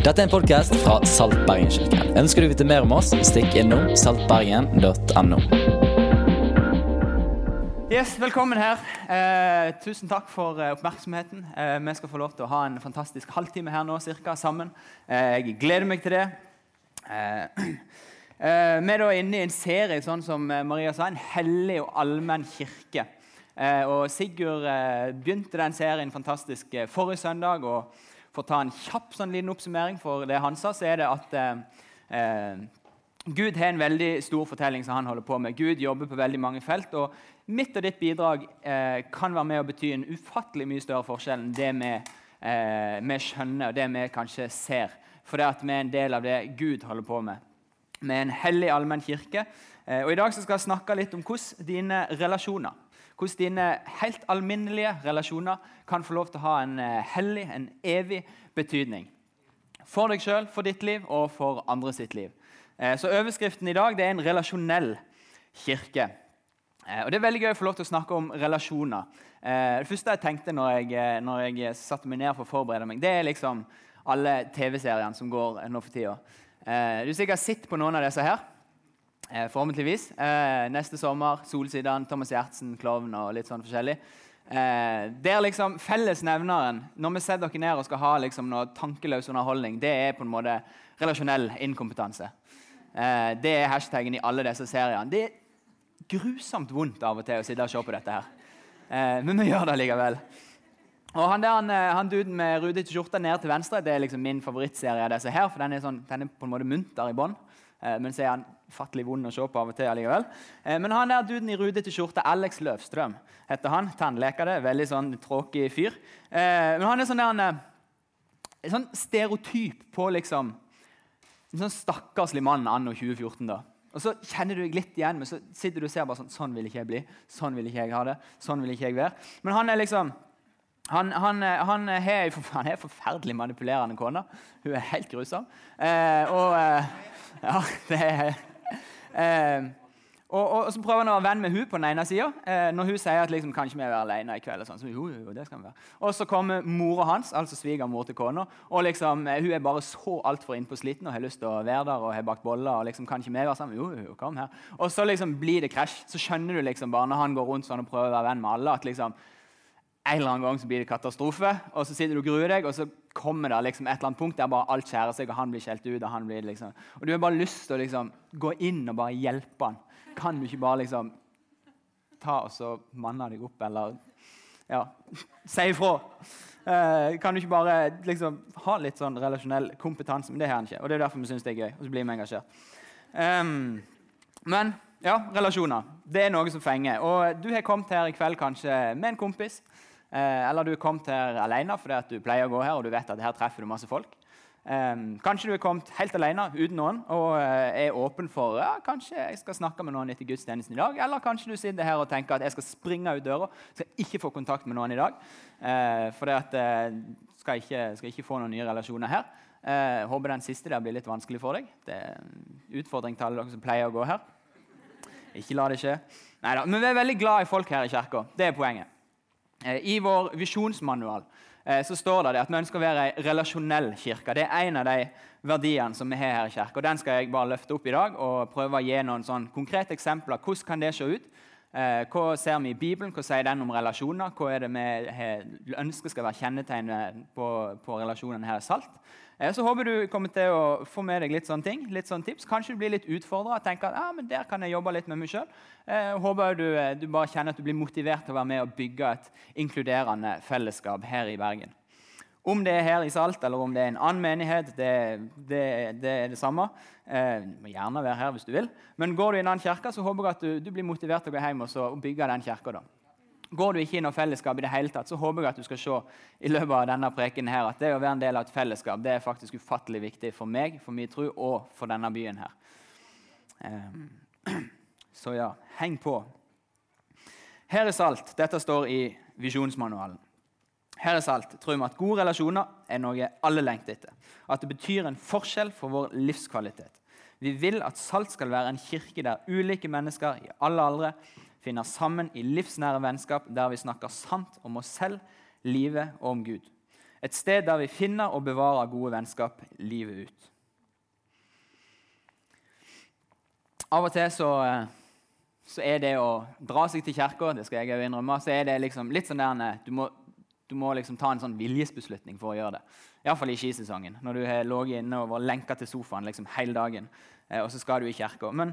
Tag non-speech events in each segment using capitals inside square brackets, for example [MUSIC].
Dette er en podkast fra Salt Bergen-kirken. Ønsker du å vite mer om oss, stikk innom saltbergen.no. Yes, Velkommen her. Eh, tusen takk for eh, oppmerksomheten. Eh, vi skal få lov til å ha en fantastisk halvtime her nå cirka, sammen. Eh, jeg gleder meg til det. Eh, [CLEARS THROAT] eh, vi er da inne i en serie sånn som Maria sa, en hellig og allmenn kirke. og Sigurd begynte den serien fantastisk forrige søndag. og For å ta en kjapp sånn liten oppsummering for det han sa, så er det at Gud har en veldig stor fortelling som han holder på med. Gud jobber på veldig mange felt. og Mitt og ditt bidrag eh, kan være med å bety en ufattelig mye større forskjell enn det vi, eh, vi skjønner og det vi kanskje ser. For det at vi er en del av det Gud holder på med. Vi er en hellig allmenn kirke. Eh, og I dag skal jeg snakke litt om hvordan dine relasjoner hvordan dine helt alminnelige relasjoner kan få lov til å ha en eh, hellig, en evig betydning. For deg sjøl, for ditt liv og for andre sitt liv. Eh, så Overskriften i dag er en relasjonell kirke. Eh, og Det er veldig gøy å få lov til å snakke om relasjoner. Det første jeg tenkte når jeg, når jeg satte meg ned for å forberede meg, det er liksom alle TV-seriene som går nå for tida. Du sikkert sett på noen av disse her. Forhåpentligvis. Neste sommer, Solsidan, Thomas Gjertsen, Klovn og litt sånn forskjellig. Det er liksom Fellesnevneren når vi setter dere ned og skal ha liksom noe tankeløs underholdning, det er på en måte relasjonell inkompetanse. Eh, det er hashtaggen i alle disse seriene. Det er grusomt vondt av og til å sitte og se på dette. her. Eh, men vi gjør det likevel. Og han, der, han, eh, han duden med rudete skjorte ned til venstre det er liksom min favorittserie. av disse her, for Den er, sånn, den er på en måte munter i bånn. Eh, men så er han fattelig vond å se på av og til. allikevel. Eh, men han der duden i rudete skjorte, Alex Løvstrøm, heter han. Tannlekere. Veldig sånn tråkig fyr. Eh, men han er sånn der, sånn stereotyp på liksom en sånn stakkarslig mann anno 2014. da. Og Så kjenner du deg litt igjen, men så sitter du og ser bare sånn Sånn vil ikke jeg bli. Sånn vil ikke jeg ha det. Sånn vil ikke jeg være. Men han er liksom Han, han, han, er, han er forferdelig manipulerende kone. Hun er helt grusom. Eh, og eh, Ja, det er eh, og, og, og, så prøver han å være venn med hun på den ene sida. Eh, når hun sier at liksom, kan ikke vi være alene i kveld. Og sånn, så jo, jo, det skal vi være. Og så kommer mora hans, altså svigermor til kona. Og liksom, eh, hun er bare så altfor innpå sliten og har lyst til å være der og har bakt boller. og liksom, kan ikke vi være sammen? Jo, jo, kom her. Og så liksom blir det krasj. Så skjønner du liksom bare når han går rundt sånn og prøver å være venn med alle, at liksom en eller annen gang så blir det katastrofe. Og så sitter du og gruer deg, og så kommer det liksom et eller annet punkt der bare alt skjærer seg, og han blir skjelt ut. Og han blir liksom, og du har bare lyst til å liksom gå inn og bare hjelpe han. Kan du ikke bare liksom ta og så manne deg opp, eller ja, [LAUGHS] si ifra? Eh, kan du ikke bare liksom ha litt sånn relasjonell kompetanse? Men det har han ikke. Og det er derfor vi syns det er gøy. Og så blir vi engasjert. Um, men ja, relasjoner. Det er noe som fenger. Og du har kommet her i kveld kanskje med en kompis. Eh, eller du er kommet her alene fordi at du pleier å gå her og du vet at her treffer du masse folk. Um, kanskje du er kommet helt alene uten noen og uh, er åpen for ja, kanskje jeg skal snakke med noen etter gudstjenesten i dag. Eller kanskje du sitter her og tenker at jeg skal springe ut døra, skal ikke få kontakt med noen i dag. Uh, for jeg skal, ikke, skal ikke få noen nye relasjoner her. Jeg håper den siste der blir litt vanskelig for deg. Det er en utfordring til alle dere som pleier å gå her. Ikke la det skje. Neida. Men vi er veldig glad i folk her i kirka. Det er poenget. I vår visjonsmanual Eh, så står det at vi ønsker å være ei relasjonell kirke. Det er en av de verdiene som vi har her i kirka. Den skal jeg bare løfte opp i dag og prøve å gi noen sånn konkrete eksempler. Hvordan kan det se ut? Eh, hva ser vi i Bibelen? Hva sier den om relasjoner? Hva er det vi ønsker skal være kjennetegnet på, på relasjonen her i Salt? Eh, så håper du kommer til å få med deg litt sånne ting, litt sånne tips. Kanskje du blir litt utfordra og tenker at ja, men der kan jeg jobbe litt med meg sjøl. Eh, håper du, du, bare kjenner at du blir motivert til å være med og bygge et inkluderende fellesskap her i Bergen. Om det er her i Salt eller om det er en annen menighet, det, det, det er det samme. Eh, du må gjerne være her hvis du vil. Men går du i en annen kirke, så håper jeg at du, du blir motivert til å gå hjem og, og bygge den kirka. Går du ikke i noe fellesskap, i det hele tatt, så håper jeg at du skal se i løpet av denne preken her, at det å være en del av et fellesskap det er faktisk ufattelig viktig for meg, for min tro og for denne byen her. Eh, [CLEARS THROAT] så ja, heng på. Her er salt. Dette står i visjonsmanualen. Her er salt tror vi at gode relasjoner er noe alle lengter etter. At det betyr en forskjell for vår livskvalitet. Vi vil at Salt skal være en kirke der ulike mennesker i alle aldre finner sammen i livsnære vennskap der vi snakker sant om oss selv, livet og om Gud. Et sted der vi finner og bevarer gode vennskap livet ut. Av og til så, eh, så er det å dra seg til kirka det skal jeg jo innrømme, så er det liksom litt sånn der du må, du må liksom ta en sånn viljesbeslutning for å gjøre det. Iallfall i skisesongen, når du har ligget inne og vært lenka til sofaen liksom hele dagen. Eh, og så skal du i kirka. Men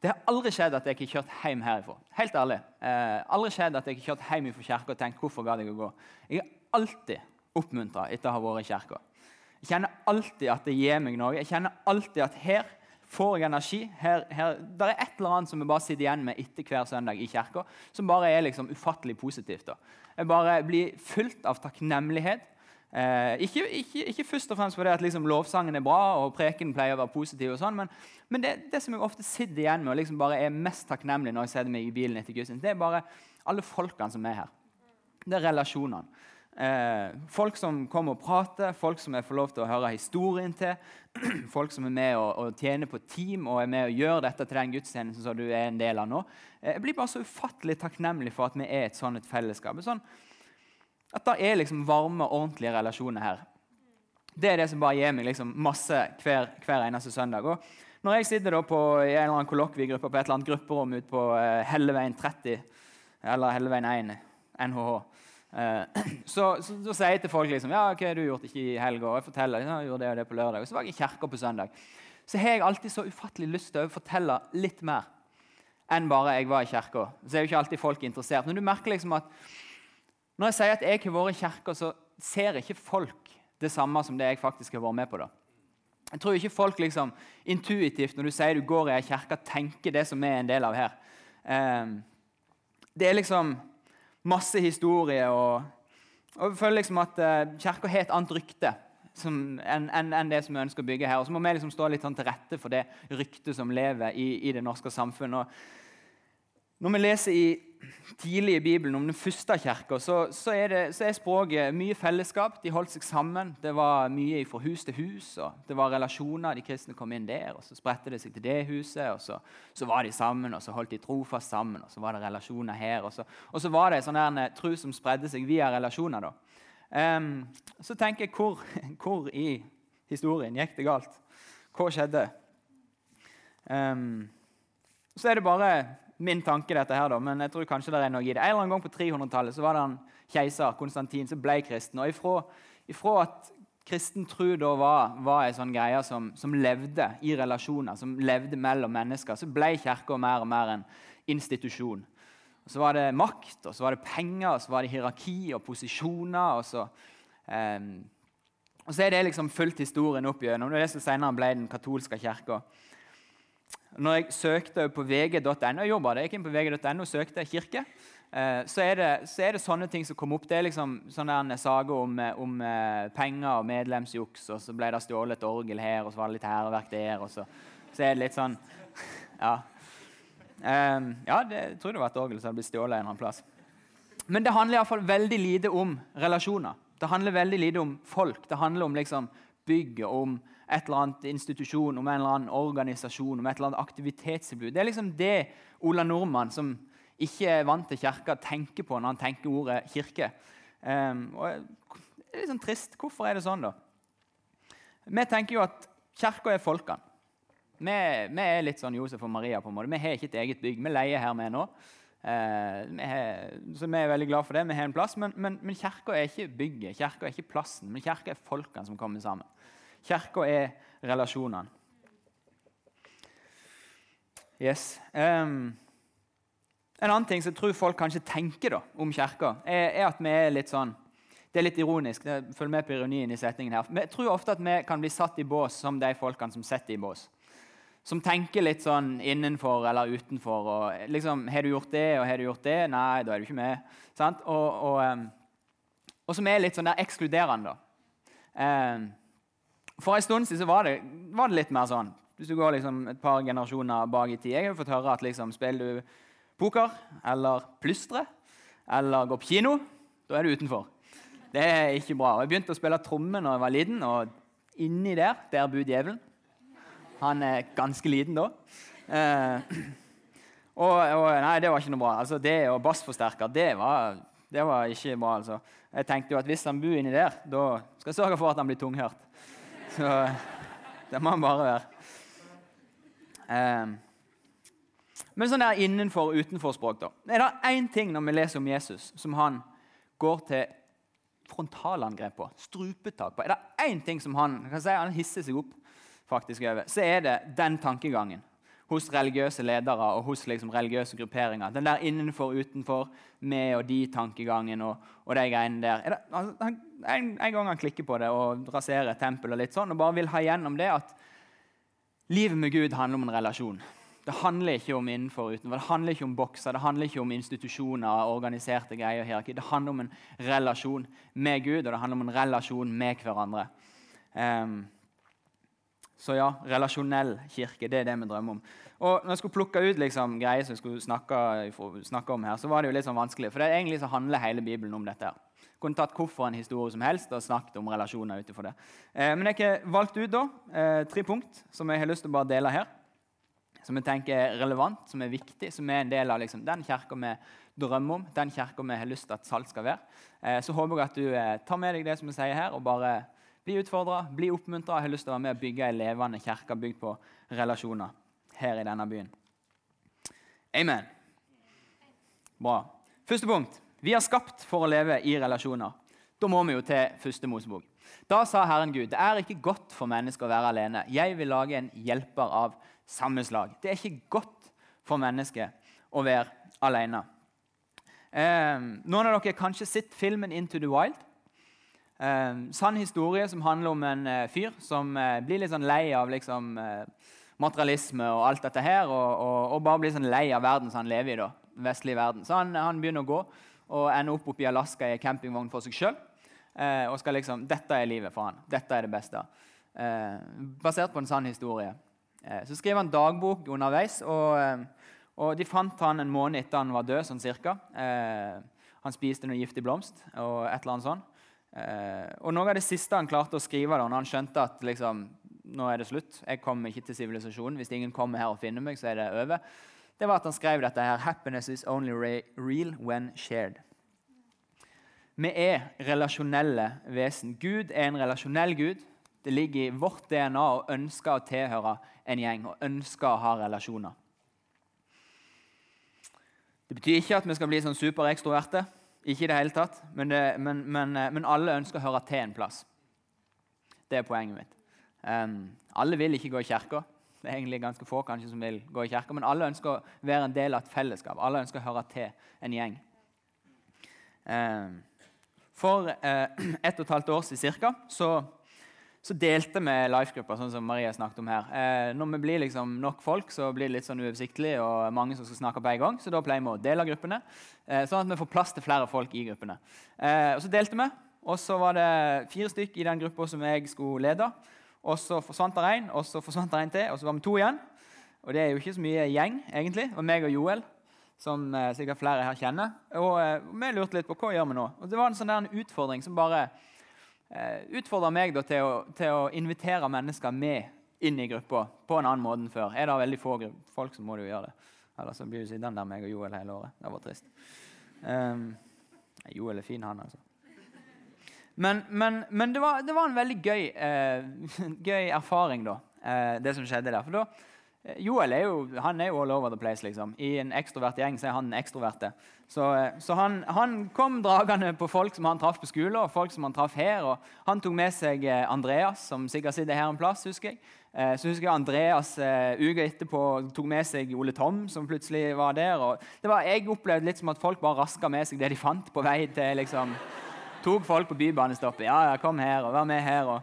det har aldri skjedd at jeg ikke har kjørt hjem herifra. Helt ærlig. Eh, aldri skjedd at jeg ikke har kjørt hjem fra kirka og tenkt hvorfor gadd jeg å gå. Jeg er alltid oppmuntra etter å ha vært i kirka. Jeg kjenner alltid at det gir meg noe. Jeg kjenner alltid at her får jeg energi. Her, her, det er et eller annet som vi bare sitter igjen med etter hver søndag i kirka, som bare er liksom ufattelig positivt. Da. Jeg bare blir fylt av takknemlighet. Eh, ikke, ikke, ikke, først og fremst fordi at liksom lovsangen er bra og preken pleier å være positiv, og sånn, men, men det, det, som jeg ofte sitter igjen med og liksom bare er mest takknemlig når jeg setter meg i bilen etter gudstjeneste, det er bare alle folkene som er her. Det er relasjonene. Eh, folk som kommer og prater, folk som jeg får lov til å høre historien til. [CLEARS THROAT] Folk som er med og, og tjener på team og er med og gjør dette til den gudstjenesten som du er en del av nå. Eh, jeg blir bare så ufattelig takknemlig for at vi er et sånt et fellesskap. Sånn, at det er liksom varme, ordentlige relasjoner her. Det er det som bare gir meg liksom masse hver, hver, eneste søndag. Og når jeg sitter da på, i en eller annen kollokviegruppe på et eller annet grupperom ute på eh, Helleveien 30, eller Helleveien 1, NHH [CLEARS THROAT] så, så, så, sier jeg til folk liksom, ja, hva har du gjort ikke i helga. Og jeg forteller ja, jeg gjorde det og det på lørdag. Og så var jeg i kirka på søndag. Så har jeg alltid så ufattelig lyst til å fortelle litt mer enn bare jeg var i kirka. Så er jo ikke alltid folk interessert. Men du merker liksom at når jeg sier at jeg har vært i kirka, så ser ikke folk det samme som det jeg faktisk har vært med på. da. Jeg tror ikke folk liksom intuitivt når du sier du går i ei kirke, tenker det som er en del av her. Um, det er liksom masse historie. Og, og jeg føler liksom at uh, Kirka har et annet rykte enn en, en det som vi ønsker å bygge her. Og så må vi liksom stå litt sånn til rette for det ryktet som lever i, i det norske samfunnet. Og når vi leser i tidlig i Bibelen om den første kirka, så, så, så, er språket mye fellesskap. De holdt seg sammen. Det var mye fra hus til hus. og Det var relasjoner. De kristne kom inn der, og så spredte det seg til det huset. og Så, så var de sammen, og så holdt de trofast sammen. og Så var det relasjoner her. Og så, og så var det sånn der tro som spredde seg via relasjoner. da. Um, så tenker jeg hvor, [LAUGHS] hvor, i historien gikk det galt? Hva skjedde? Um, så er det bare min tanke, dette her, da, men jeg tror kanskje det er noe i det. En eller annen gang på 300-tallet var det en keiser, Konstantin, som ble kristen. og ifra, ifra at kristen tro da var, var en sånn greie som, som, levde i relasjoner, som levde mellom mennesker, så ble kirka mer og mer en institusjon. Og så var det makt, og så var det penger, og så var det hierarki og posisjoner. og så... Um, og så er det liksom fulgt historien opp gjennom. Det er det som senere ble den katolske kirka. Når jeg søkte på vg.no, jobba jeg gikk på vg.no og søkte kirke, eh, så er, det, så er, det, sånne ting som kom opp. Det er liksom sånne saker om, eh, om, eh, penger og medlemsjuks, og så ble det stjålet et orgel her, og så var det litt hærverk der. og så, så er det litt sånn [LAUGHS] Ja, um, ja det, jeg tror det var et orgel som hadde blitt stjålet en eller annen plass. Men det handler iallfall veldig lite om relasjoner. Det handler veldig lite om folk. Det handler om liksom bygget, om et eller annet institusjon, om en eller annen organisasjon, om et eller annet aktivitetstilbud. Det er liksom det Ola Nordmann, som ikke er vant til kirka, tenker på når han tenker ordet kirke. Um, det er litt sånn trist. Hvorfor er det sånn, da? Vi tenker jo at kirka er folkene. Vi, vi, er litt sånn Josef og Maria. på en måte. Vi har ikke et eget bygg. Vi leier her med nå. Uh, vi har, så vi er veldig glad for det. Vi har en plass, Men, men, men kirka er ikke bygget, kirka er ikke plassen. Men kirka er folkene som kommer sammen. Kirka er relasjonene. Yes. Um, en annen ting som jeg tror folk kanskje tenker da, om kirka, er, er, at vi er litt sånn Det er litt ironisk. Følg med på ironien i setningen her. Vi tror ofte at vi kan bli satt i bås som de folkene som setter i bås. Som tenker litt sånn innenfor eller utenfor. og liksom, 'Har du gjort det, og har du gjort det?' Nei, da er du ikke med. Sant? Og, og, og som er litt sånn der ekskluderende. da. For en stund siden var det, var det, litt mer sånn. Hvis du går liksom et par generasjoner bak i tid Jeg har fått høre at liksom, spiller du poker eller plystre eller går på kino, da er du utenfor. Det er ikke bra. Jeg begynte å spille tromme da jeg var liten, og inni der der bor djevelen. Han er ganske liten da. Eh, og, og, Nei, det var ikke noe bra. Altså, det og bassforsterker, det var Det var ikke bra. altså. Jeg tenkte jo at hvis han bor inni der, da skal jeg sørge for at han blir tunghørt. Så det må han bare være. Um, men sånn der innenfor- og utenfor språk, da. Er det én ting når vi leser om Jesus som han går til frontalangrep på, strupetak på Er det én ting som han kan si, han hisser seg opp faktisk over, så er det den tankegangen hos religiøse ledere og hos liksom religiøse grupperinger. Den der innenfor, utenfor, med og de-tankegangen og, og de greiene der. Det, altså, en, en, gang han klikker på det og raserer et tempel og litt sånn, og bare vil ha gjennom det at livet med Gud handler om en relasjon. Det handler ikke om innenfor og utenfor, det handler ikke om bokser, det handler ikke om institusjoner, organiserte greier og hierarki. Det handler om en relasjon med Gud, og det handler om en relasjon med hverandre. Um, så ja, relasjonell kirke, det er det vi drømmer om. Og når jeg skulle plukke ut liksom, greier som jeg skulle snakke, snakke, om her, så var det jo litt sånn vanskelig. For det er egentlig så handler hele Bibelen om dette. her. Kunne tatt hvorfor en historie som helst og snakket om relasjoner ut ifra det. Eh, men jeg har valgt ut da, eh, tre punkt som jeg har lyst til å bare dele her. Som jeg tenker er relevant, som er viktig, som er en del av liksom, den kirka vi drømmer om. Den kirka vi har lyst til at Salt skal være. Eh, så håper jeg at du eh, tar med deg det som jeg sier her, og bare bli utfordra, bli oppmuntra. Jeg har lyst til å være med og bygge ei levende kirke bygd på relasjoner her i denne byen. Amen. Bra. Første punkt. Vi er skapt for å leve i relasjoner. Da må vi jo til første Mosebok. Da sa Herren Gud, det er ikke godt for mennesker å være alene. Jeg vil lage en hjelper av samme slag. Det er ikke godt for mennesket å være alene. Eh, noen av dere kanskje sett filmen 'Into the Wild'. Eh, sann historie som handler om en eh, fyr som eh, blir litt sånn lei av liksom, eh, materialisme og alt dette her, og, og, og, bare blir sånn lei av verden som han lever i. da, vestlig verden. Så han, han, begynner å gå og ender opp oppe i Alaska i campingvogn for seg sjøl. Eh, og skal liksom, Dette er livet for han. Dette er det beste. Eh, basert på en sann historie. så skriver han dagbok underveis. og, og De fant han en måned etter han var død, sånn cirka. han spiste noe giftig blomst og et eller annet sånt. Eh, og Noe av det siste han klarte å skrive da når han skjønte at liksom, nå er det slutt, jeg kommer ikke til sivilisasjonen, hvis ingen kommer her og finner meg, så er det over, det var at han skrev dette her Happiness is only real when shared. Vi er relasjonelle vesen. Gud er en relasjonell gud. Det ligger i vårt DNA å ønske å tilhøre en gjeng og ønske å ha relasjoner. Det betyr ikke at vi skal bli sånn superekstroverte. Ikke i det hele tatt, men, det, men, men, eh, men, alle ønsker å høre til en plass. Det er poenget mitt. Um, alle vil ikke gå i kirka. Det er egentlig ganske få kanskje som vil gå i kirka, men alle ønsker å være en del av et fellesskap. Alle ønsker å høre til en gjeng. Um, for uh, [CLEARS THROAT] ett og et halvt år siden cirka, så så delte vi life-grupper, sånn som Maria snakket om her. Eh, når vi blir liksom nok folk, så blir det litt sånn uoversiktlig og mange som skal snakke på en gang. Så da pleier vi å dele gruppene, eh, sånn at vi får plass til flere folk i gruppene. Eh, og Så delte vi, og så var det fire stykk i den gruppa som jeg skulle lede. Og så forsvant det en, og så forsvant det en til, og så var vi to igjen. Og det er jo ikke så mye gjeng, egentlig. Det var meg og Joel, som eh, sikkert flere her kjenner. Og eh, vi lurte litt på hva gjør vi nå. Og det var en sånn der en utfordring som bare eh, utfordra meg da, til, å, til, å, invitere mennesker med inn i gruppa på en annen måte enn før. Er det veldig få folk, så må du gjøre det. Eller så blir du sittende der meg og Joel hele året. Det var trist. Um, Joel er fin, han, altså. Men, men, men det, var, det, var, en veldig gøy, eh, [LAUGHS] gøy erfaring, da, eh, det som skjedde der. For da Joel er jo, han er jo all over the place. liksom. I en ekstrovert gjeng så er han den ekstroverte. Så, eh, så han, han, kom dragende på folk som han traff på skolen, og folk som han traff her. og Han tok med seg eh, Andreas, som sikkert sitter her en plass. husker jeg. Så husker jeg Andreas uka etterpå tok med seg Ole Tom, som plutselig var der. og det var, Jeg opplevde litt som at folk bare raska med seg det de fant på vei til liksom, Tok folk på bybanestoppet. Ja, ja, kom her, og vær med her. og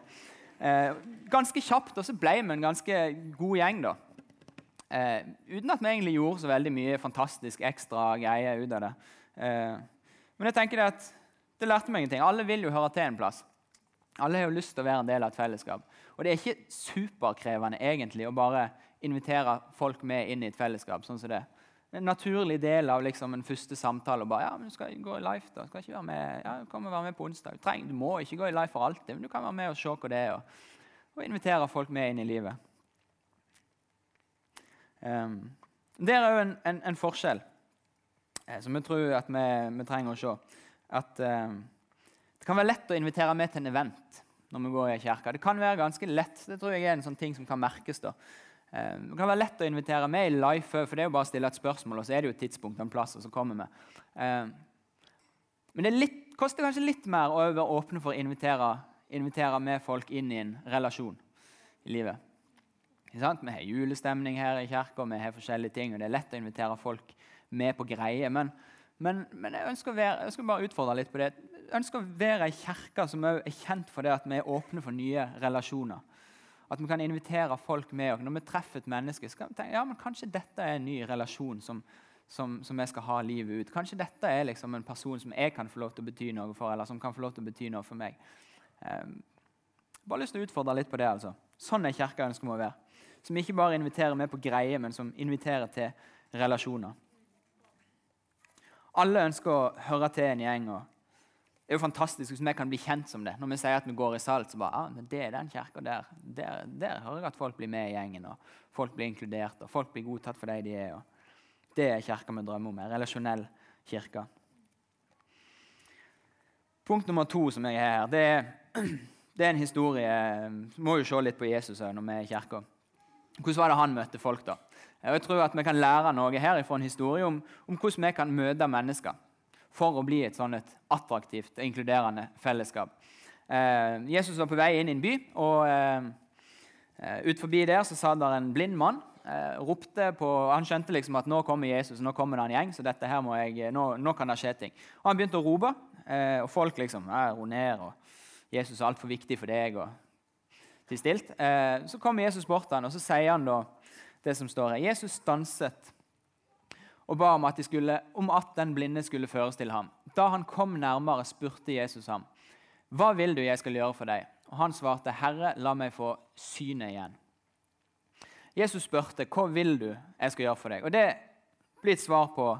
eh, Ganske kjapt og så ble vi en ganske god gjeng. da. Eh, uten at vi egentlig gjorde så veldig mye fantastisk ekstra greier ut av det. Eh, men jeg tenker det at det lærte meg ingenting. Alle vil jo høre til en plass. Alle har jo lyst til å være en del av et fellesskap. Og det er ikke superkrevende egentlig å bare invitere folk med inn i et fellesskap. sånn som det. En naturlig del av liksom, en første samtale. og bare, ja, men Du skal gå i live, da. Skal ikke være med, ja, du kan være med på onsdag. Du, trenger, du må ikke gå i live for alltid, men du kan være med og se hva det er. Og, og invitere folk med inn i livet. Um, det er òg en, en, en, forskjell eh, som jeg tror at vi, vi, trenger å se. at eh, det kan være lett å invitere med til en event når vi går i kirka. Det kan være ganske lett. Det tror jeg er en sånn ting som kan merkes. da. Eh, det kan være lett å invitere med i live, for det er jo bare å stille et spørsmål, og så er det jo et tidspunkt og en plass, så kommer vi. Eh, men det litt, koster kanskje litt mer å være åpne for å invitere, invitere med folk inn i en relasjon i livet. Vi har julestemning her i kirka, vi har forskjellige ting, og det er lett å invitere folk med på greier. Men, men, men jeg, ønsker være, jeg, ønsker bare utfordre litt på det. Jeg ønsker å være ei kirke som er kjent for det at vi er åpne for nye relasjoner. At vi kan invitere folk med oss. Når vi treffer et menneske, så kan vi tenke ja, men kanskje dette er en ny relasjon som, som, som jeg skal ha livet ut. Kanskje dette er liksom en person som jeg kan få lov til å bety noe for, eller som kan få lov til å bety noe for meg. Um, bare lyst til å utfordre litt på det. altså. Sånn er kirka ønsker vi å være. Som ikke bare inviterer med på greier, men som inviterer til relasjoner. Alle ønsker å høre til en gjeng. og Det er jo fantastisk hvis vi kan bli kjent som det. Når vi sier at vi går i salt, så bare, ah, det er den kirka der. der. Der hører jeg at folk blir med i gjengen, og folk blir inkludert, og folk blir godtatt for de de er. og Det er kirka vi drømmer om. En relasjonell kirke. Punkt nummer to som jeg har her, det er, [CLEARS THROAT] det er en historie Vi må jo se litt på Jesus når vi er i kirka. Hvordan var det han møtte folk? da? Jeg tror at Vi kan lære noe her fra en historie om, om, hvordan vi kan møte mennesker for å bli et sånn et attraktivt og inkluderende fellesskap. Eh, Jesus var på vei inn i en by, og eh, eh ut forbi der så satt der en blind mann. Eh, ropte på, Han skjønte liksom at nå kommer Jesus, nå kommer det en gjeng, så dette her må jeg, nå, nå kan det skje ting. Og Han begynte å rope, eh, og folk liksom ro ned. og Jesus er altfor viktig for deg. og til stilt. Eh, så kommer Jesus bort til ham, og så sier han da det som står her. Jesus stanset og ba om at, skulle, om at den blinde skulle føres til ham. Da han kom nærmere, spurte Jesus ham, 'Hva vil du jeg skal gjøre for deg?' Og Han svarte, 'Herre, la meg få synet igjen.' Jesus spurte, 'Hva vil du jeg skal gjøre for deg?' Og Det blir et svar på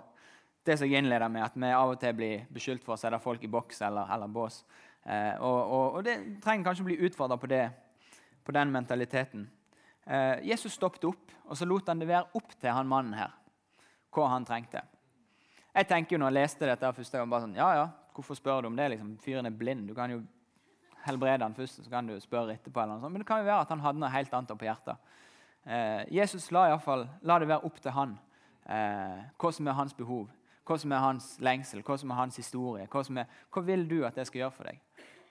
det som jeg innleder med, at vi av og til blir beskyldt for å sette folk i boks eller, eller bås. Eh, og, og, og, det trenger kanskje å bli utfordra på det på den mentaliteten. Eh, Jesus stoppet opp, og så lot han det være opp til han mannen her hva han trengte. Jeg tenker jo når jeg leste dette første gang, bare sånn, ja, ja, hvorfor spør du om det? Liksom, fyren er blind. Du kan jo helbrede han først, så kan du spørre etterpå. eller noe sånt. Men det kan jo være at han hadde noe helt annet på hjertet. Eh, Jesus la, i fall, la det være opp til han eh, hva som er hans behov, hva som er hans lengsel, hva som er hans historie. Hva, er, hva vil du at jeg skal gjøre for deg?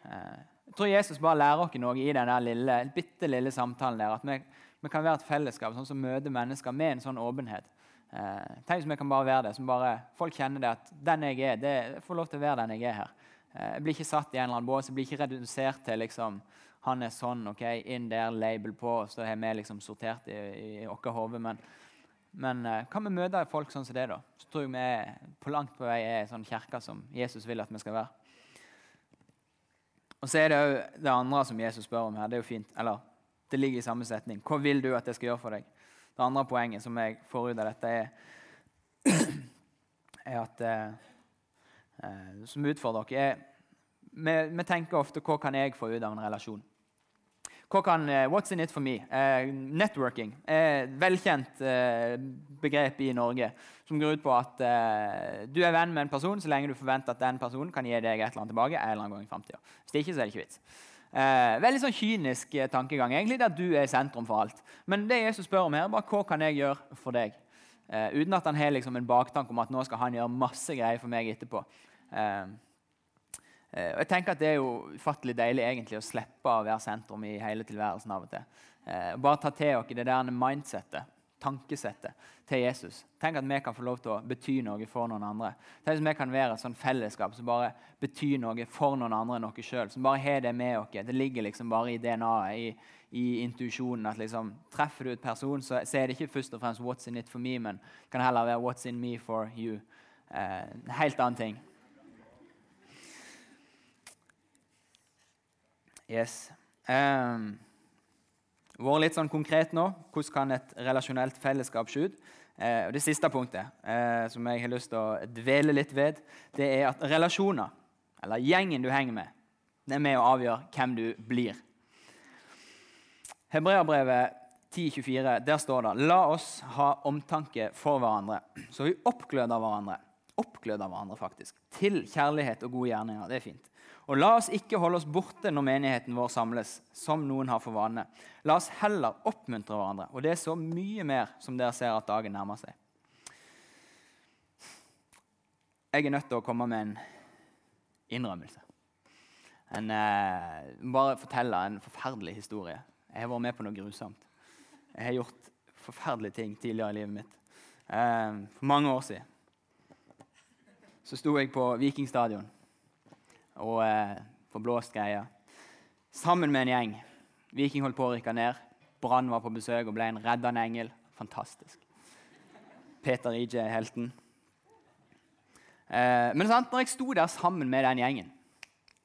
Eh, jeg tror Jesus bare lærer oss noe i den lille, bitte lille samtalen. der, At vi, vi, kan være et fellesskap sånn som møter mennesker med en sånn åpenhet. Eh, tenk hvis vi kan bare være det. som bare, Folk kjenner det at den jeg er, det, får lov til å være den jeg er her. Eh, jeg blir ikke satt i en eller annen bås, jeg blir ikke redusert til liksom, han er sånn, ok, inn der, label på, og så er vi liksom sortert i, i vårt hode. Men, men eh, kan vi møte folk sånn som det, da? Så tror jeg vi er, på langt på vei er sånn kirke som Jesus vil at vi skal være. Og så er det jo det andre som Jesus spør om her. Det er jo fint. Eller det ligger i samme setning. Hva vil du at jeg skal gjøre for deg? Det andre poenget som jeg får ut av dette, er, er at eh, eh, Som utfordrer dere er vi, vi, tenker ofte 'hva kan jeg få ut av en relasjon'? Kan, uh, what's in it for me? Eh, networking er et velkjent eh, begrep i Norge som går ut på at du er venn med en person så lenge du forventer at den personen kan gi deg et eller annet tilbake. en eller annen gang i fremtiden. Hvis det ikke, så er det ikke vits. veldig sånn kynisk tankegang. egentlig At du er sentrum for alt. Men det Jesus spør om her, bare hva kan jeg gjøre for deg? uten at han har liksom en baktanke om at nå skal han gjøre masse greier for meg etterpå. Eh, og jeg tenker at Det er jo ufattelig deilig egentlig å slippe å være sentrum i hele tilværelsen. av og til. Eh, bare ta til dere det der mindsettet, tankesettet, til Jesus. Tenk at vi kan få lov til å bety noe for noen andre. Tenk at vi kan være et sånt fellesskap som bare betyr noe for noen andre enn oss sjøl. Som bare har det med oss. Det ligger liksom bare i DNA-et, i, i intuisjonen. at liksom, Treffer du et person, så, så, er det ikke først og fremst 'what's in it for me', men kan heller være 'what's in me for you'. Eh, helt annen ting. Yes. Um, Vært litt sånn konkret nå. Hvordan kan et relasjonelt fellesskap se ut? Eh, det siste punktet eh, som jeg har lyst til å dvele litt ved, det er at relasjoner, eller gjengen du henger med, det er med å avgjøre hvem du blir. Hebreabrevet 10.24, der står det La oss ha omtanke for hverandre, så vi oppgløder hverandre Oppgløder hverandre, faktisk. Til kjærlighet og gode gjerninger. Det er fint. Og la oss ikke holde oss borte når menigheten vår samles, som noen har for vane. La oss heller oppmuntre hverandre, og det er så mye mer som dere ser at dagen nærmer seg. Jeg er nødt til å komme med en innrømmelse. En, eh, bare fortelle en forferdelig historie. Jeg har vært med på noe grusomt. Jeg har gjort forferdelige ting tidligere i livet mitt. Eh, for mange år siden så sto jeg på Vikingstadion og eh, forblåst greier sammen med en gjeng. Viking holdt på å rykke ned. Brann var på besøk og ble en reddende engel. Fantastisk. Peter IJ er helten. Eh, men sant, når jeg sto der sammen med den gjengen,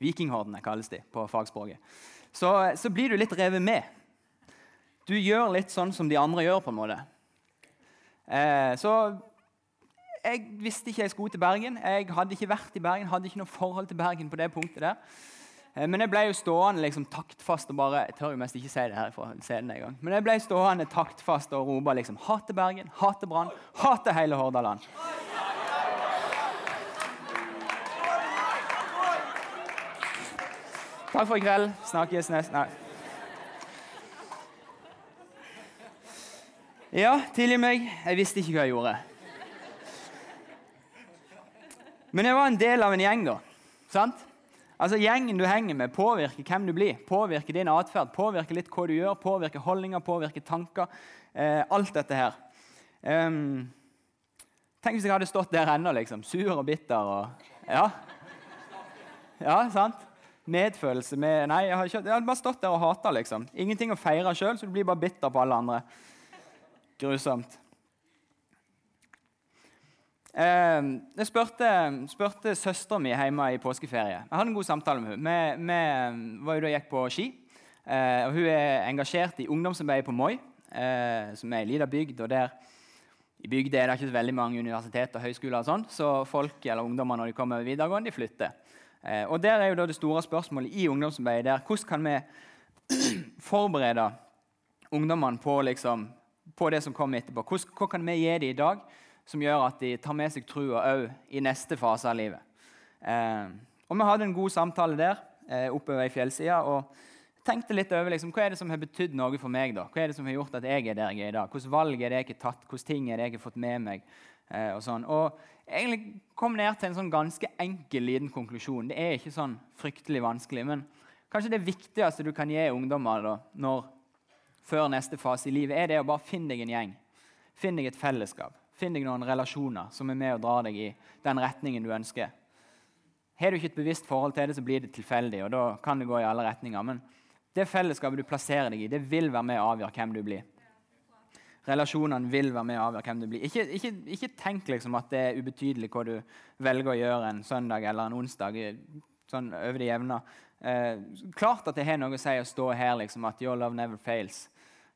vikinghordene kalles de på fagspråket, så, så blir du litt revet med. Du gjør litt sånn som de andre gjør, på en måte. Eh, så jeg visste ikke jeg skulle til Bergen. Jeg hadde ikke vært i Bergen, hadde ikke noe forhold til Bergen på det punktet der. Eh, men jeg ble jo stående liksom taktfast og bare Jeg tør jo mest ikke si det her fra scenen engang. Men jeg ble stående taktfast og rope liksom Hate Bergen, hate Brann, hate hele Hordaland. Takk for i kveld. Snakkes neste Nei. Ja, tilgi meg. Jeg visste ikke hva jeg gjorde. Men jeg var en del av en gjeng, da. Sant? Altså, Gjengen du henger med, påvirker hvem du blir. Påvirker din atferd, påvirker litt hva du gjør, påvirker holdninger, påvirker tanker. Eh, alt dette her. Um, tenk hvis jeg hadde stått der ennå, liksom. Sur og bitter og Ja. Ja, sant? medfølelse med Nei, jeg hadde, jeg hadde bare stått der og hata, liksom. Ingenting å feire sjøl, så du blir bare bitter på alle andre. Grusomt. Eh, jeg spurte, spurte søstera mi hjemme i påskeferie. Jeg hadde en god samtale med henne. Vi var jo da gikk på ski. Eh, og hun er engasjert i ungdomsarbeidet på Moi, eh, som er ei lita bygd. og der i bygda er det ikke så veldig mange universitet og høyskoler, og sånn, så folk eller ungdommer når de kommer videregående, de flytter. Eh, og Der er jo da det store spørsmålet i ungdomsarbeidet der, hvordan kan vi [CLEARS THROAT] forberede ungdommene på, liksom, på, det som kommer etterpå. Hvordan, hva kan vi gi dem i dag som gjør at de tar med seg trua òg i neste fase av livet? Eh, og Vi hadde en god samtale der eh, oppover i fjellsida. og tenkte litt over liksom, Hva er det som har betydd noe for meg? da? Hva er det som har gjort at jeg er der jeg er i dag? Hvilke valg er det jeg har tatt? Hvilke ting er det jeg har fått med meg? Eh, og sånn. Og egentlig kom ned til en sånn ganske enkel liten konklusjon. Det er ikke sånn fryktelig vanskelig. Men kanskje det viktigste du kan gi ungdommer da, når, før neste fase i livet, er det å bare finne deg en gjeng. Finn deg et fellesskap. Finn deg noen relasjoner som er med og drar deg i den retningen du ønsker. Har du ikke et bevisst forhold til det, så blir det tilfeldig. og da kan det gå i alle retninger. Men det fellesskapet du plasserer deg i, det vil være med å avgjøre hvem du blir. Relasjonene vil være med å avgjøre hvem du blir. Ikke, ikke, ikke, tenk liksom at det er ubetydelig hva du velger å gjøre en søndag eller en onsdag. sånn over det jevne. Eh, klart at det har noe å si å stå her liksom, at your love never fails.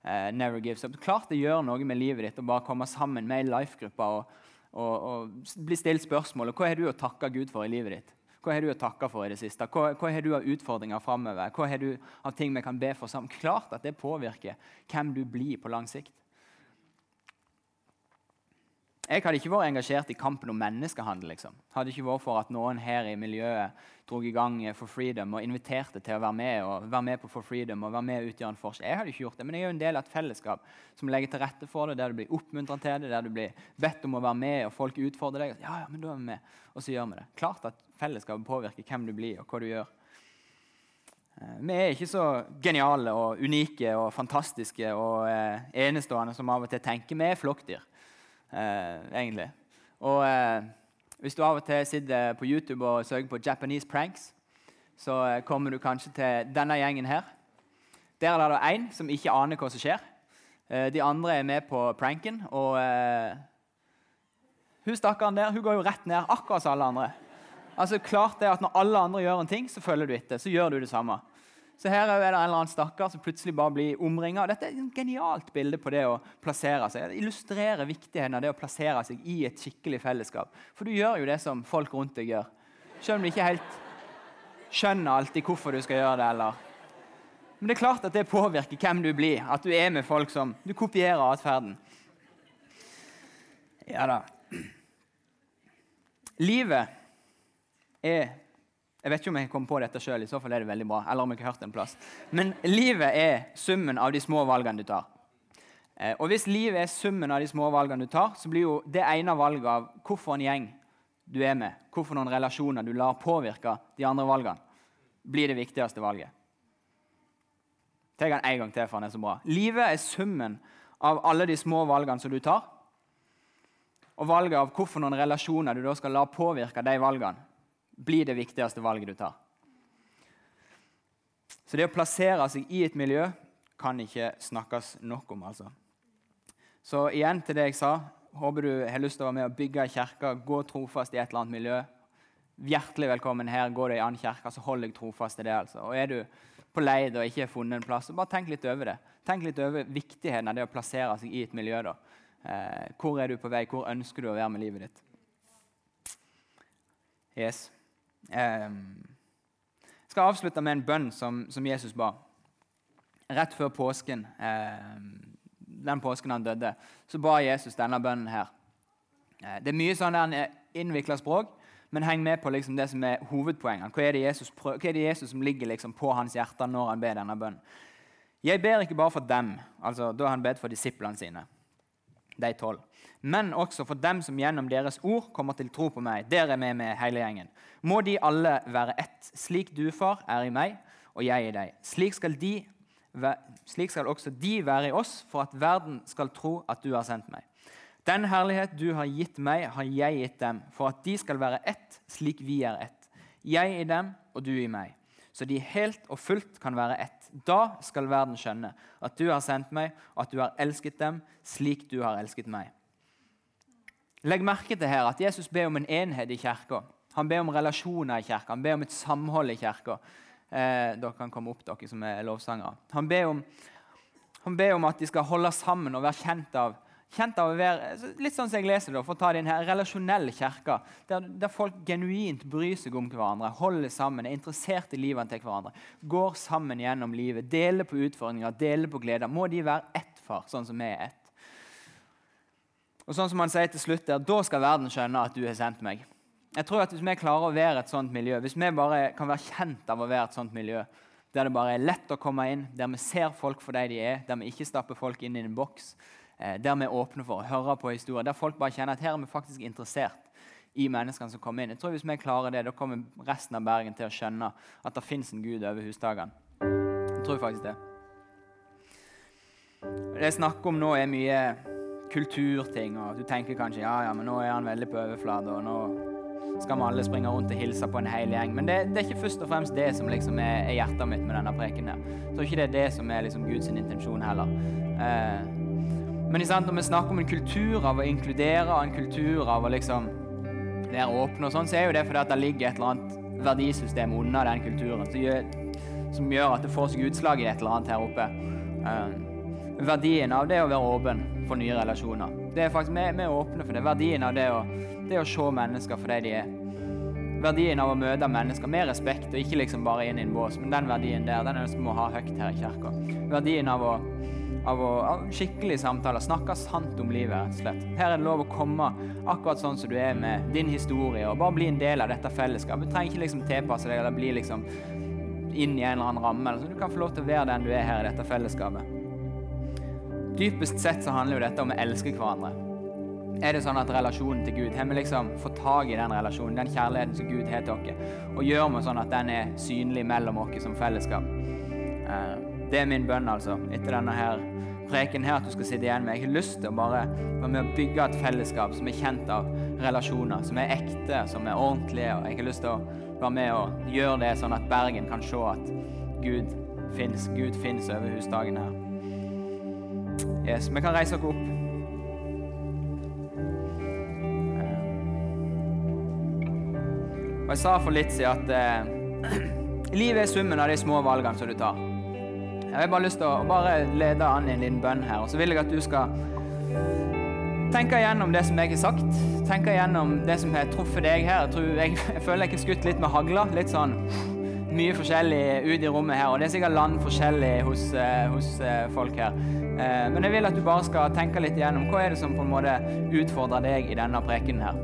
Uh, never gives up. Klart det gjør noe med livet ditt å bare komme sammen med ei life-gruppe og, og, og, bli stilt spørsmål. Hva har du å takke Gud for i livet ditt? Hva har du å takke for i det siste? Hva, hva har du av utfordringer framover? Hva har du av ting vi kan be for sammen? Klart at det påvirker hvem du blir på lang sikt. Jeg hadde ikke vært engasjert i kampen om menneskehandel. liksom. Hadde ikke vært for at noen her i miljøet dro i gang For Freedom og inviterte til å være med og være med på For Freedom og være med og utgjøre en forskjell. Jeg hadde ikke gjort det, men jeg er jo en del av et fellesskap som legger til rette for det, der du blir oppmuntret til det, der du blir bedt om å være med, og folk utfordrer deg. Ja, ja, men da er vi med, Og så gjør vi det. Klart at fellesskapet påvirker hvem du blir, og hva du gjør. Eh, vi er ikke så geniale og unike og fantastiske og eh, enestående som av og til tenker. Vi er flokkdyr eh, egentlig. Og eh, hvis du av og til sitter på YouTube og søker på 'Japanese pranks', så eh, kommer du kanskje til denne gjengen her. Der er det én som ikke aner hva som skjer. Eh, de andre er med på pranken. Og eh, hun stakkaren der hun går jo rett ned, akkurat som alle andre. Altså klart det at Når alle andre gjør en ting, så følger du etter. Så gjør du det samme. Så her er det en eller annen stakkar som plutselig bare blir omringa. Dette er et genialt bilde på det å plassere seg. Det illustrerer viktigheten av det å plassere seg i et skikkelig fellesskap. For du gjør jo det som folk rundt deg gjør. Selv om du ikke helt skjønner alltid hvorfor du skal gjøre det. eller... Men det er klart at det påvirker hvem du blir. At du er med folk som Du kopierer atferden. Ja da. Livet er Jeg vet ikke om jeg kom på dette sjøl, i så fall er det veldig bra. eller om jeg har hørt en plass. Men livet er summen av de små valgene du tar. Eh, og hvis livet er summen av de små valgene du tar, så blir jo det ene valget av hvorfor en gjeng du er med, hvorfor noen relasjoner du lar påvirke de andre valgene, blir det viktigste valget. Ta den en gang til, for han er så bra. Livet er summen av alle de små valgene som du tar. Og valget av hvorfor noen relasjoner du da skal la påvirke de valgene, blir det viktigste valget du tar. Så det å plassere seg i et miljø kan ikke snakkes nok om. altså. Så igjen til det jeg sa. Håper du har lyst til å være med og bygge ei kirke, gå trofast i et eller annet miljø. Hjertelig velkommen her. Går du i en annen kirke, så hold deg trofast til det. altså. Og Er du på leid og ikke har funnet en plass, så bare tenk litt over det. Tenk litt over viktigheten av det å plassere seg i et miljø. da. Eh, hvor er du på vei? Hvor ønsker du å være med livet ditt? Yes. Eh, jeg skal avslutte med en bønn som, som Jesus ba. Rett før påsken, eh, den påsken han døde, så ba Jesus denne bønnen her. Eh, det er mye sånn innvikla språk, men heng med på liksom det som er hovedpoengene. Hva er Jesus, hva er det Jesus som ligger liksom på hans hjerte når han ber denne bønnen? Jeg ber ikke bare for dem, altså da har han bedt for disiplene sine de tolv. Men også for dem som gjennom deres ord kommer til tro på meg. Dere er med med hele gjengen. Må de alle være ett, slik du, far, er i meg og jeg i deg. Slik skal, de, slik skal også de være i oss, for at verden skal tro at du har sendt meg. Den herlighet du har gitt meg, har jeg gitt dem, for at de skal være ett, slik vi er ett. Jeg i dem og du i meg. Så de helt og fullt kan være ett. Da skal verden skjønne at du har sendt meg, og at du har elsket dem slik du har elsket meg. Legg merke til her at Jesus ber om en enhet i kirka. Han ber om relasjoner i kirka, han ber om et samhold i kirka. Eh, dere kan komme opp, dere som er lovsangere. Han ber, om, han ber om at de skal holde sammen og være kjent av kjent av å være litt sånn som jeg leser det, for å ta det inn her, relasjonell kirke, der, der, folk genuint bryr seg om hverandre, holder sammen, er interessert i livet til hverandre, går sammen gjennom livet, deler på utfordringer, deler på gleder. Må de være ett far, sånn som vi er ett? Og sånn som han sier til slutt der, Da skal verden skjønne at du har sendt meg. Jeg tror at Hvis vi klarer å være et sånt miljø, hvis vi bare kan være kjent av å være et sånt miljø, der det bare er lett å komme inn, der vi ser folk for dem de er, der vi ikke stapper folk inn i en boks, der vi er åpne for å høre på historier. Der folk bare kjenner at her er vi faktisk interessert i menneskene som kommer inn. Jeg tror Hvis vi klarer det, da kommer resten av Bergen til å skjønne at det fins en Gud over husdagene. Jeg tror faktisk det. Det jeg snakker om nå, er mye kulturting. og Du tenker kanskje ja, ja, men nå er han veldig på overflate, og nå skal vi alle springe rundt og hilse på en hel gjeng. Men det, det, er ikke først og fremst det som liksom er, er, hjertet mitt med denne preken. her. Jeg tror ikke det er det som er liksom Guds intensjon heller. Eh, men sant, når vi snakker om en kultur av å inkludere, en kultur av å liksom være åpne, og sånn, så er jo det fordi at det ligger et eller annet verdisystem unna den kulturen som gjør, som gjør at det får seg utslag i et eller annet her oppe. Uh, verdien av det å være åpen for nye relasjoner. Det er faktisk, Vi, vi er åpne for det. Verdien av det å, det å se mennesker for det de er. Verdien av å møte mennesker med respekt og ikke liksom bare inn i en bås. Men den verdien der den er det vi må ha høyt her i kirka. Verdien av å av, å, av skikkelige samtaler. Snakke sant om livet, rett og slett. Her er det lov å komme akkurat sånn som du er med din historie, og bare bli en del av dette fellesskapet. Du trenger ikke liksom tilpasse deg eller bli liksom inn i en eller annen ramme. Altså, du kan få lov til å være den du er her i dette fellesskapet. Dypest sett så handler jo dette om å elske hverandre. Er det sånn at relasjonen til Gud Har vi liksom fått tak i den relasjonen, den kjærligheten som Gud har til oss, og gjør vi sånn at den er synlig mellom oss som fellesskap? Eh, det er min bønn, altså, etter denne her preken her, at du skal sitte igjen med. Jeg har lyst til å bare være med å bygge et fellesskap som er kjent av relasjoner, som er ekte, som er ordentlige. og Jeg har lyst til å være med og gjøre det sånn at Bergen kan se at Gud fins. Gud fins over husdagen her. Yes, Vi kan reise oss opp. Og Jeg sa for litt siden at eh, [CLEARS THROAT] livet er summen av de små valgene som du tar. Jeg har bare lyst til å bare lede an i en liten bønn her. Og så vil jeg at du skal tenke igjennom det som jeg har sagt. Tenke igjennom det som har truffet deg her. Jeg, jeg, jeg [LAUGHS] føler jeg har skutt litt med hagla. Litt sånn mye forskjellig ut i rommet her. Og det er sikkert land forskjellig hos, uh, hos uh, folk her. Uh, men jeg vil at du bare skal tenke litt igjennom hva er det som på en måte utfordrer deg i denne preken her.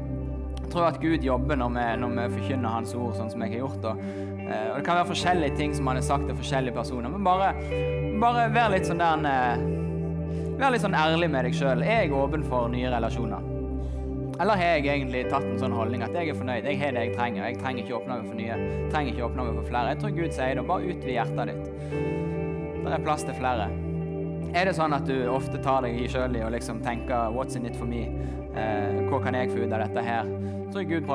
Jeg tror at Gud jobber når vi, når vi forkynner Hans ord, sånn som jeg har gjort. Og, eh, og Det kan være forskjellige ting som han har sagt til forskjellige personer, men bare, bare vær litt sånn der eh, Vær litt sånn ærlig med deg sjøl. Er jeg åpen for nye relasjoner? Eller har jeg egentlig tatt en sånn holdning at jeg er fornøyd? Jeg har det jeg trenger. Jeg trenger ikke åpne meg for nye. Jeg trenger ikke åpne meg for flere. Jeg tror Gud sier det. Bare utvid hjertet ditt. Det er plass til flere. Er det sånn at du ofte tar deg i sjøl i og liksom tenker 'what's in it for me'? Eh, hva kan jeg få ut av dette her? Så tror jeg Gud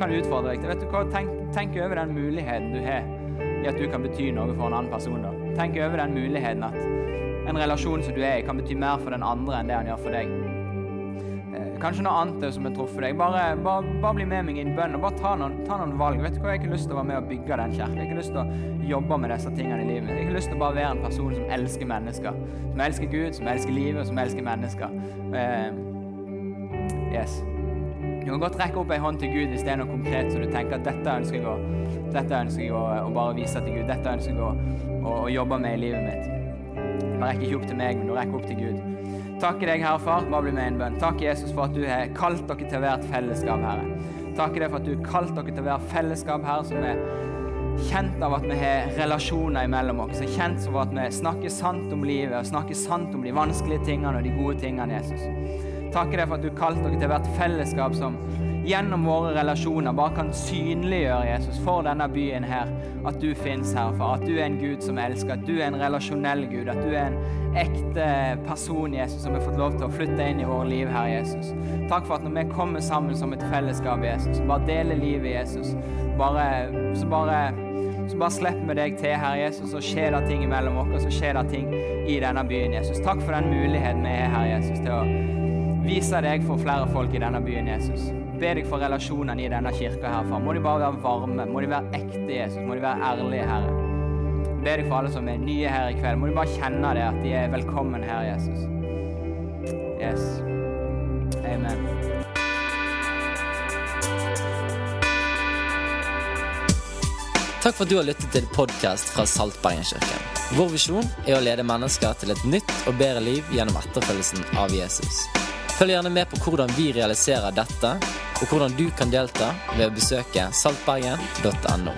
kan utfordre deg til vet du hva, tenk, tenk over den muligheten du har i at du kan bety noe for en annen person. da. Tenk over den muligheten at en relasjon som du er i, kan bety mer for den andre enn det han gjør for deg. Eh, kanskje noe annet som har truffet deg. Bare, bare, bare, bli med meg i en bønn og bare ta noen, ta noen, valg. Vet du hva, Jeg har ikke lyst til å være med og bygge den kirken. Jeg har ikke lyst til å jobbe med disse tingene i livet. Jeg har lyst til å bare være en person som elsker mennesker. Som elsker Gud, som elsker livet, og som elsker mennesker. Uh, yes. Du kan godt rekke opp ei hånd til Gud hvis det er noe konkret så du tenker at dette ønsker jeg å, dette ønsker jeg å, å bare vise til Gud. Dette ønsker jeg å, å, å jobbe med i livet mitt. Du rekker ikke opp til meg, men du rekker opp til Gud. Takke deg, Herre Far. Bare bli med i en bønn. Takk, Jesus, for at du har kalt dere til hvert fellesskap, Herre. Takke deg for at du har kalt dere til hvert fellesskap, Herre, som er kjent av at vi har relasjoner imellom oss. Kjent av at vi snakker sant om livet, og snakker sant om de vanskelige tingene og de gode tingene, Jesus. Takke deg for at du kalte dere til hvert fellesskap som gjennom våre relasjoner bare kan synliggjøre Jesus for denne byen her. At du fins her, for at du er en Gud som elsker, at du er en relasjonell Gud. At du er en ekte person, Jesus, som har fått lov til å flytte inn i våre liv, her, Jesus. Takk for at når vi kommer sammen som et fellesskap, Jesus, bare deler livet, Jesus, bare, så bare så bare slipper vi deg til, Herre Jesus, så skjer det ting mellom oss, så skjer det ting i denne byen, Jesus. Takk for den muligheten vi har, Herre Jesus, til å vise deg for flere folk i denne byen, Jesus be deg for relasjonene i denne kirka her, far. Må de bare være varme, må de være ekte, Jesus. Må de være ærlige, Herre. Be deg for alle som er nye her i kveld. Må de bare kjenne det, at de er velkommen her, Jesus. Yes. Amen. Takk for at du har lyttet til podkast fra Saltbergenkirken. Vår visjon er å lede mennesker til et nytt og bedre liv gjennom etterfølgelsen av Jesus. Følg gjerne med på hvordan vi realiserer dette, og hvordan du kan delta ved å besøke saltbergen.no.